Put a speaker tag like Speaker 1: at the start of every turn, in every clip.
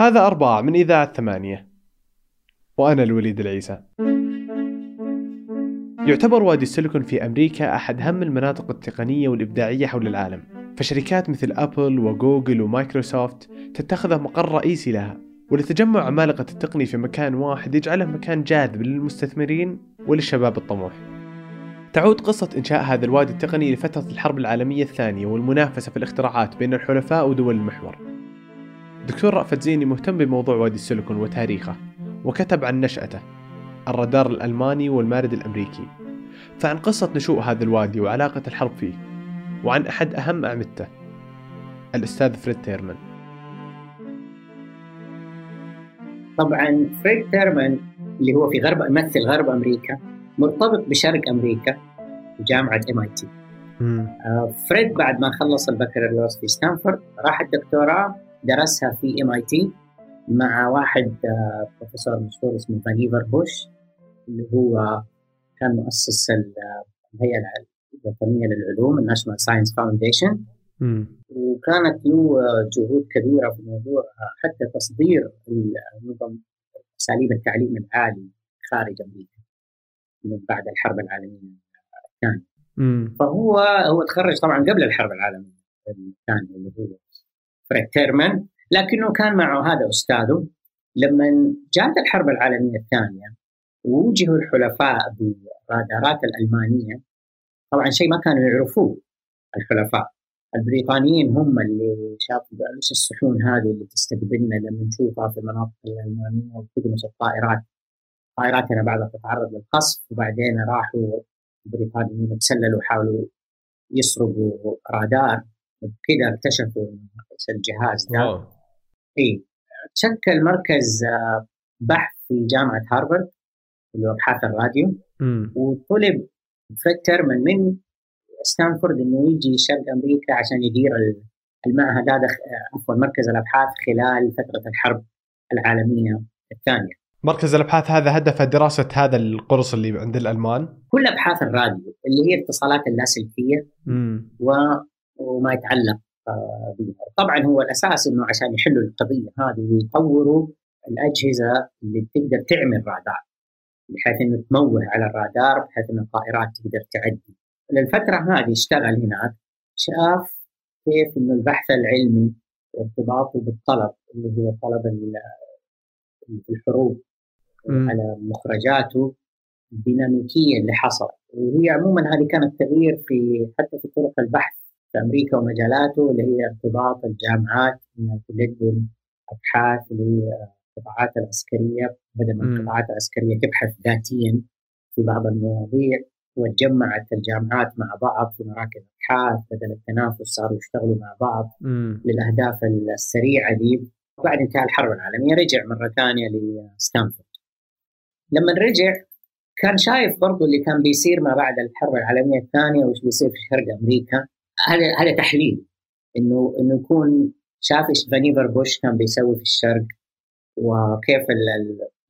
Speaker 1: هذا أرباع من إذاعة ثمانية. وأنا الوليد العيسى. يعتبر وادي السيليكون في أمريكا أحد أهم المناطق التقنية والإبداعية حول العالم. فشركات مثل أبل وجوجل ومايكروسوفت تتخذه مقر رئيسي لها ولتجمع عمالقة التقنية في مكان واحد يجعله مكان جاذب للمستثمرين وللشباب الطموح. تعود قصة إنشاء هذا الوادي التقني لفترة الحرب العالمية الثانية والمنافسة في الاختراعات بين الحلفاء ودول المحور. دكتور رأفت زيني مهتم بموضوع وادي السيليكون وتاريخه وكتب عن نشأته الرادار الألماني والمارد الأمريكي. فعن قصة نشوء هذا الوادي وعلاقة الحرب فيه وعن أحد أهم أعمدته الأستاذ فريد تيرمان.
Speaker 2: طبعا فريد تيرمان اللي هو في غرب يمثل غرب أمريكا مرتبط بشرق أمريكا جامعة MIT فريد بعد ما خلص البكالوريوس في ستانفورد راح الدكتوراه درسها في MIT مع واحد آه، بروفيسور مشهور اسمه فانيفر بوش اللي هو كان مؤسس الهيئة الوطنية للعلوم ال National Science Foundation وكانت له جهود كبيرة في موضوع حتى تصدير نظم أساليب التعليم العالي خارج أمريكا من بعد الحرب العالمية الثانية. فهو هو تخرج طبعا قبل الحرب العالمية الثانية اللي هو فريد تيرمان لكنه كان معه هذا أستاذه لما جاءت الحرب العالمية الثانية ووجهوا الحلفاء بالرادارات الألمانية. طبعا شيء ما كانوا يعرفوه الحلفاء. البريطانيين هم اللي شافوا إيش الصحون هذه اللي تستقبلنا لما نشوفها في المناطق الألمانية وتدمس الطائرات. طائراتنا بعدها تتعرض للقصف وبعدين راحوا البريطانيين تسللوا وحاولوا يسرقوا رادار. وكذا اكتشفوا الجهاز ده. إي. شكل مركز آه، بحث في جامعة هارفارد اللي هو ابحاث الراديو. وطلب فتر من من ستانفورد إنه يجي شرق أمريكا عشان يدير المعهد هذا عفوا مركز الأبحاث خلال فترة الحرب العالمية الثانية.
Speaker 1: مركز الأبحاث هذا هدفه دراسة هذا القرص اللي عند الألمان؟
Speaker 2: كل أبحاث الراديو اللي هي الاتصالات اللاسلكية و... وما يتعلق آه، بها. طبعا هو الأساس إنه عشان يحلوا القضية هذه ويطوروا الأجهزة اللي تقدر تعمل رادار بحيث إنه تموه على الرادار بحيث إنه الطائرات تقدر تعدي. للفترة هذه اشتغل هناك شاف كيف إنه البحث العلمي وارتباطه بالطلب اللي هو طلب الحروب على مخرجاته الديناميكيه اللي حصل وهي عموما هذه كانت تغيير في حتى في طرق البحث في أمريكا ومجالاته اللي هي ارتباط الجامعات انها تقدم أبحاث للقطاعات العسكرية بدل ما القطاعات العسكرية تبحث ذاتيا في بعض المواضيع وتجمعت الجامعات مع بعض في مراكز أبحاث بدل التنافس صاروا يشتغلوا مع بعض مم. للأهداف السريعة دي. بعد انتهاء الحرب العالمية رجع مرة ثانية لستانفورد لما رجع كان شايف برضو اللي كان بيصير ما بعد الحرب العالمية الثانية وش بيصير في شرق أمريكا. هذا هذا تحليل إنه إنه يكون شاف إيش فانيفر بوش كان بيسوي في الشرق وكيف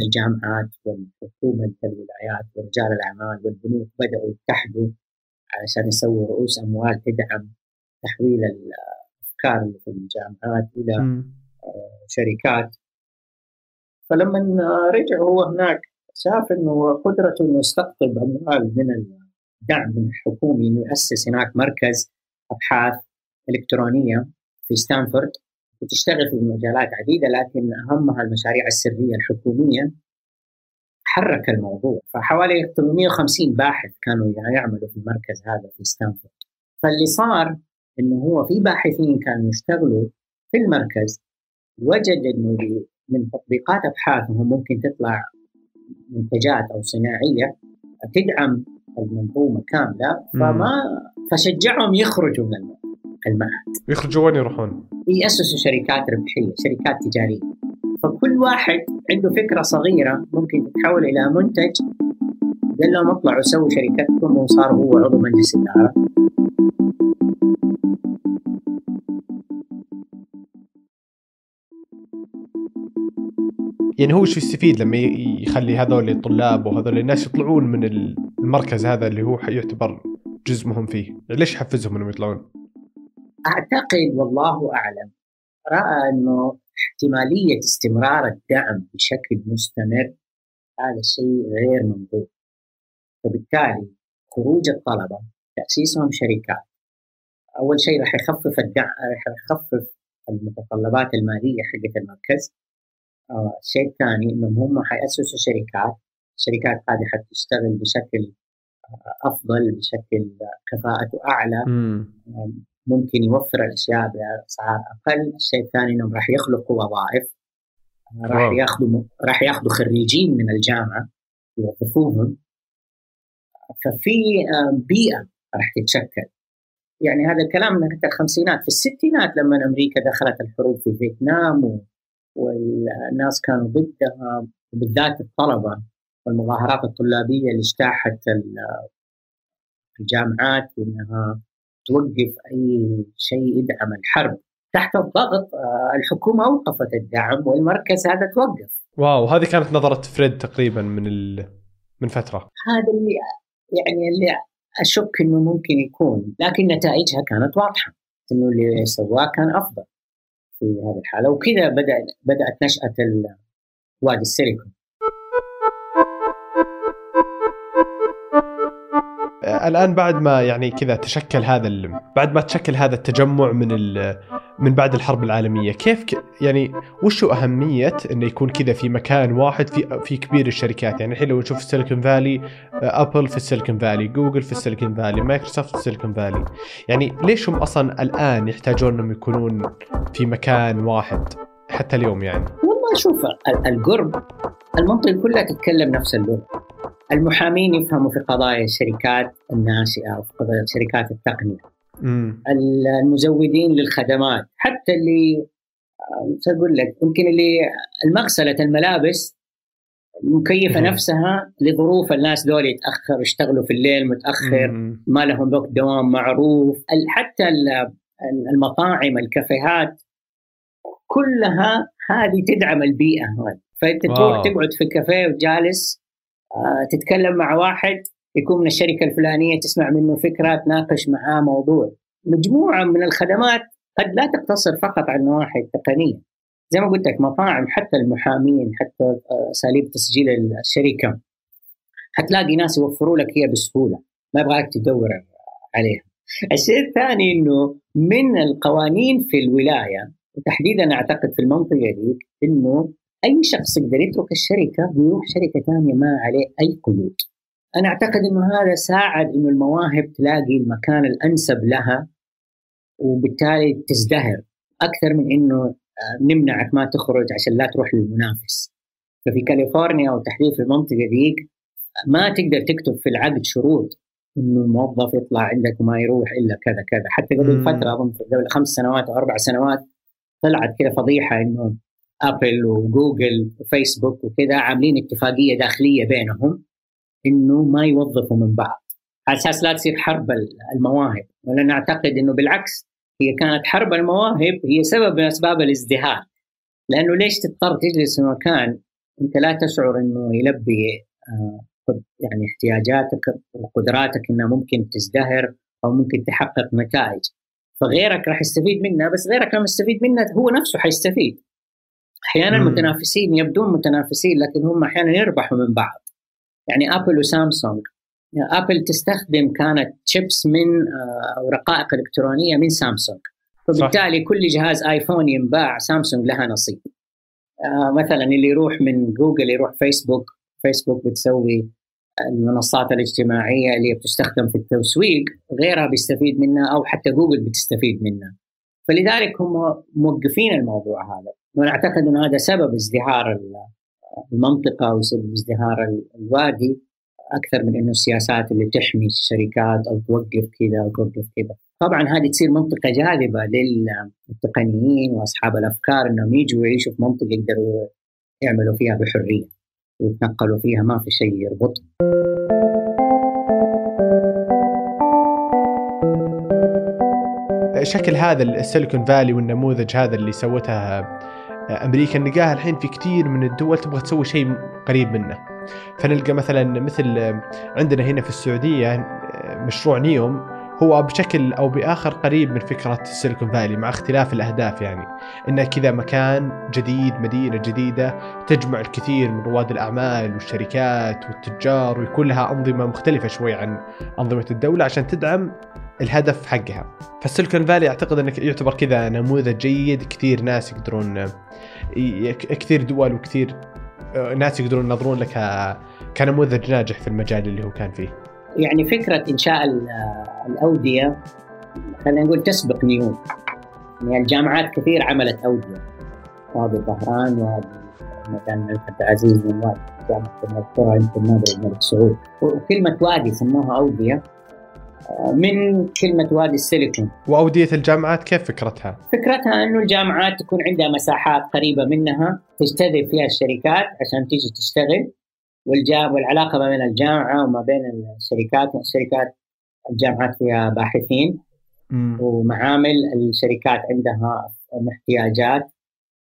Speaker 2: الجامعات والحكومة في الولايات ورجال الأعمال والبنوك بدأوا يتحدوا عشان يسووا رؤوس أموال تدعم تحويل الأفكار اللي في الجامعات إلى م. شركات فلما رجع هو هناك شاف إنه قدرته إنه يستقطب أموال من الدعم الحكومي إنه ياسس هناك مركز أبحاث إلكترونية في ستانفورد وتشتغل في مجالات عديدة لكن اهمها المشاريع السرية الحكومية حرك الموضوع. فحوالي 850 باحث كانوا يعملوا في المركز هذا في ستانفورد. فاللي صار إنه هو في باحثين كانوا يشتغلوا في المركز وجد إنه من تطبيقات أبحاثهم ممكن تطلع منتجات أو صناعية تدعم المنظومة كاملة. فما فشجعهم يخرجوا من المعهد
Speaker 1: يخرجوا وين يروحون؟
Speaker 2: يأسسوا شركات ربحية، شركات تجارية. فكل واحد عنده فكرة صغيرة ممكن تتحول إلى منتج قال لهم اطلعوا سووا شركتكم وصار هو عضو مجلس الإدارة.
Speaker 1: يعني هو شو يستفيد لما يخلي هذول الطلاب وهذول الناس يطلعون من المركز هذا اللي هو يعتبر جزء مهم فيه. ليش يحفزهم إنهم يطلعون؟
Speaker 2: أعتقد والله أعلم. رأى إنه احتمالية استمرار الدعم بشكل مستمر هذا الشيء غير منظور وبالتالي خروج الطلبة تأسيسهم شركات. أول شيء راح يخفف الدعم راح يخفف المتطلبات المالية حقت المركز. آه الشيء الثاني إنهم هم حياسسوا شركات. الشركات هذه حتشتغل بشكل آه، أفضل بشكل كفاءته أعلى. ممكن يوفر الأشياء بأسعار أقل، الشيء الثاني إنهم راح يخلقوا وظائف راح ياخذوا راح ياخذوا خريجين من الجامعة يوظفوهم. ففي آه، بيئة راح تتشكل. يعني هذا الكلام من الخمسينات في الستينات لما أمريكا دخلت الحروب في فيتنام والناس كانوا ضدها وبالذات الطلبة. والمظاهرات الطلابية اللي اجتاحت الجامعات وانها توقف أي شيء يدعم الحرب. تحت الضغط آه، الحكومة أوقفت الدعم والمركز هذا توقف.
Speaker 1: واو هذه كانت نظرة فريد تقريبا من ال... من فترة.
Speaker 2: هذا اللي يعني اللي أشك إنه ممكن يكون لكن نتائجها كانت واضحة. إنه اللي سواه كان أفضل في هذه الحالة. وكذا بدا بدأت نشأة وادي السيليكون.
Speaker 1: الآن بعد ما يعني كذا تشكل هذا بعد ما تشكل هذا التجمع من من بعد الحرب العالمية كيف ك... يعني وش أهمية إنه يكون كذا في مكان واحد في في كبير الشركات؟ يعني الحين لو نشوف ال Silicon Valley Apple في ال Silicon Valley Google في ال Silicon Valley Microsoft في ال Silicon Valley يعني ليش هم أصلا الآن يحتاجون إنهم يكونون في مكان واحد حتى اليوم يعني؟
Speaker 2: والله شوف القرب المنطقة كلها تتكلم نفس اللغة. المحامين يفهموا في قضايا الشركات الناشئة وفي قضايا شركات التقنية. المزودين للخدمات. حتى اللي أقول لك يمكن اللي المغسلة الملابس مكيفة نفسها لظروف الناس دول يتأخر يشتغلوا في الليل متأخر ما لهم وقت دوام معروف. حتى المطاعم الكافيهات كلها هذه تدعم البيئة هذه. فأنت تروح تقعد في كافيه وجالس تتكلم مع واحد يكون من الشركة الفلانية تسمع منه فكرة تناقش معاه موضوع. مجموعة من الخدمات قد لا تقتصر فقط على النواحي التقنية. زي ما قلت لك مطاعم حتى المحامين حتى آه، أساليب تسجيل الشركة. حتلاقي ناس يوفروا لك هي بسهولة. ما يبغاك تدور عليها. الشيء الثاني إنه من القوانين في الولاية وتحديدا أعتقد في المنطقة دي إنه أي شخص يقدر يترك الشركة ويروح شركة ثانية ما عليه أي قيود. أنا أعتقد إنه هذا ساعد إنه المواهب تلاقي المكان الأنسب لها وبالتالي تزدهر أكثر من إنه آه، نمنعك ما تخرج عشان لا تروح للمنافس. ففي كاليفورنيا وتحديدا في المنطقة ذيك ما تقدر تكتب في العقد شروط إنه الموظف يطلع عندك وما يروح إلا كذا كذا حتى قبل فترة أظن قبل خمس سنوات أو أربع سنوات طلعت كذا فضيحة إنه ابل وجوجل وفيسبوك وكذا عاملين اتفاقية داخلية بينهم إنه ما يوظفوا من بعض. على أساس لا تصير حرب المواهب. ولنا نعتقد إنه بالعكس هي كانت حرب المواهب هي سبب من أسباب الازدهار. لأنه ليش تضطر تجلس في مكان أنت لا تشعر إنه يلبي آه، يعني احتياجاتك وقدراتك إنها ممكن تزدهر أو ممكن تحقق نتائج. فغيرك راح يستفيد منها بس غيرك لما يستفيد منها هو نفسه حيستفيد. أحيانا المتنافسين يبدون متنافسين لكن هم أحيانا يربحوا من بعض. يعني Apple و Samsung Apple تستخدم كانت شيبس من آه، أو رقائق إلكترونية من سامسونج فبالتالي صح. كل جهاز iPhone ينباع سامسونج لها نصيب. آه، مثلا اللي يروح من جوجل يروح Facebook Facebook بتسوي المنصات الاجتماعية اللي بتستخدم في التسويق غيرها بيستفيد منها أو حتى جوجل بتستفيد منها. فلذلك هم موقفين الموضوع هذا. وأنا أعتقد انه هذا سبب ازدهار المنطقة وسبب ازدهار الوادي أكثر من إنه السياسات اللي تحمي الشركات أو توقف كذا أو توقف كذا. طبعا هذه تصير منطقة جاذبة للتقنيين وأصحاب الأفكار إنهم يجوا يعيشوا في منطقة يقدروا يعملوا فيها بحرية ويتنقلوا فيها ما في شيء يربطهم.
Speaker 1: شكل هذا السيليكون فالي والنموذج هذا اللي سوتها أمريكا نلقاها الحين في كثير من الدول تبغى تسوي شيء قريب منه. فنلقى مثلا مثل عندنا هنا في السعودية مشروع نيوم هو بشكل أو بآخر قريب من فكرة السيليكون فالي مع اختلاف الأهداف يعني. انه كذا مكان جديد مدينة جديدة تجمع الكثير من رواد الأعمال والشركات والتجار ويكون لها أنظمة مختلفة شوي عن أنظمة الدولة عشان تدعم الهدف حقها. فالسيليكون فالي أعتقد انه يعتبر كذا نموذج جيد كثير ناس يقدرون كثير دول وكثير آه، ناس يقدرون ينظرون لك كنموذج ناجح في المجال اللي هو كان فيه.
Speaker 2: يعني فكرة إنشاء الأودية خلينا نقول تسبق نيوم يعني الجامعات كثير عملت أودية. وادي الظهران وادي مثلا الملك عبد العزيز من وادي جامعة المذكورة يمكن نادر الملك سعود. وكلمة وادي سموها أودية من كلمة وادي السيليكون.
Speaker 1: وأودية الجامعات كيف فكرتها؟
Speaker 2: فكرتها أنه الجامعات تكون عندها مساحات قريبة منها تجتذب فيها الشركات عشان تيجي تشتغل. والعلاقة ما بين الجامعة وما بين الشركات الشركات الجامعات فيها باحثين. ومعامل الشركات عندها احتياجات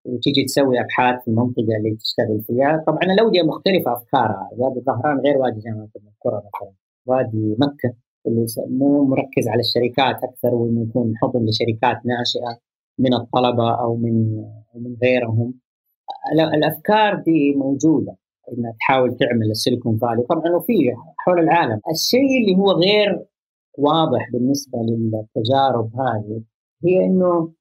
Speaker 2: وتيجي تسوي أبحاث في المنطقة اللي تشتغل فيها، طبعا الأودية مختلفة أفكارها، وادي الظهران غير وادي جامعة المذكوره مثلا، وادي مكة اللي مو مركز على الشركات أكثر وإنه يكون حضن لشركات ناشئة من الطلبة أو من من غيرهم. الأفكار دي موجودة. إنها تحاول تعمل السيليكون فالي. طبعا وفي حول العالم. الشيء اللي هو غير واضح بالنسبة للتجارب هذه هي إنه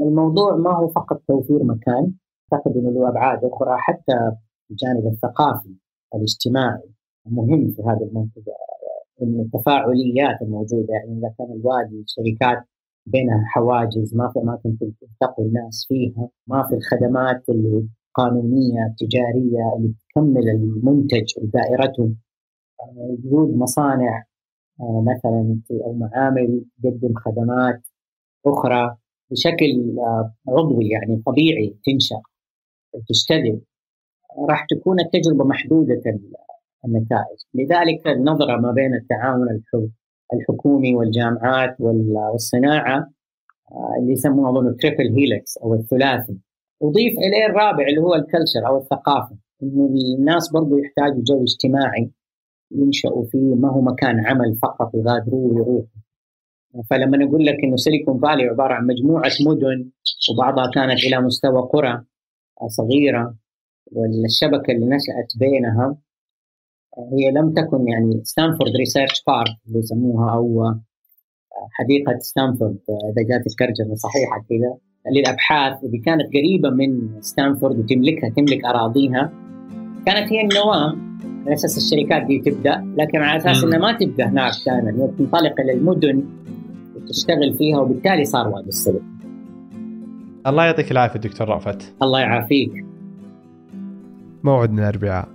Speaker 2: الموضوع ما هو فقط توفير مكان أعتقد إنه له ابعاد أخرى حتى الجانب الثقافي الاجتماعي مهم في هذه المنطقة. من التفاعليات الموجودة يعني إذا كان الوادي شركات بينها حواجز ما في أماكن تلتقي الناس فيها ما في الخدمات القانونيه التجاريه اللي تكمل المنتج ودائرته وجود مصانع آه، مثلا أو معامل تقدم خدمات أخرى بشكل آه، عضوي يعني طبيعي تنشأ وتشتغل. راح تكون التجربة محدودة النتائج. لذلك النظرة ما بين التعاون الحكومي والجامعات والصناعة آه، اللي يسموه أظن triple helix أو الثلاثي. أضيف إليه الرابع اللي هو ال culture أو الثقافة. إنه الناس برضو يحتاجوا جو اجتماعي ينشأوا فيه ما هو مكان عمل فقط يغادروه ويروحوا فلما نقول لك إنه Silicon Valley عبارة عن مجموعة مدن وبعضها كانت إلى مستوى قرى صغيرة والشبكة اللي نشأت بينها هي لم تكن يعني Stanford Research Park اللي يسموها أو حديقة ستانفورد إذا جات الترجمة صحيحة كذا للأبحاث اللي كانت قريبة من ستانفورد وتملكها تملك أراضيها كانت هي النواه على أساس الشركات دي تبدأ لكن على أساس إنها ما تبدا هناك دائما تنطلق إلى المدن وتشتغل فيها وبالتالي صار وادي السيليكون.
Speaker 1: الله يعطيك العافية دكتور رأفت.
Speaker 2: الله يعافيك.
Speaker 1: موعدنا الاربعاء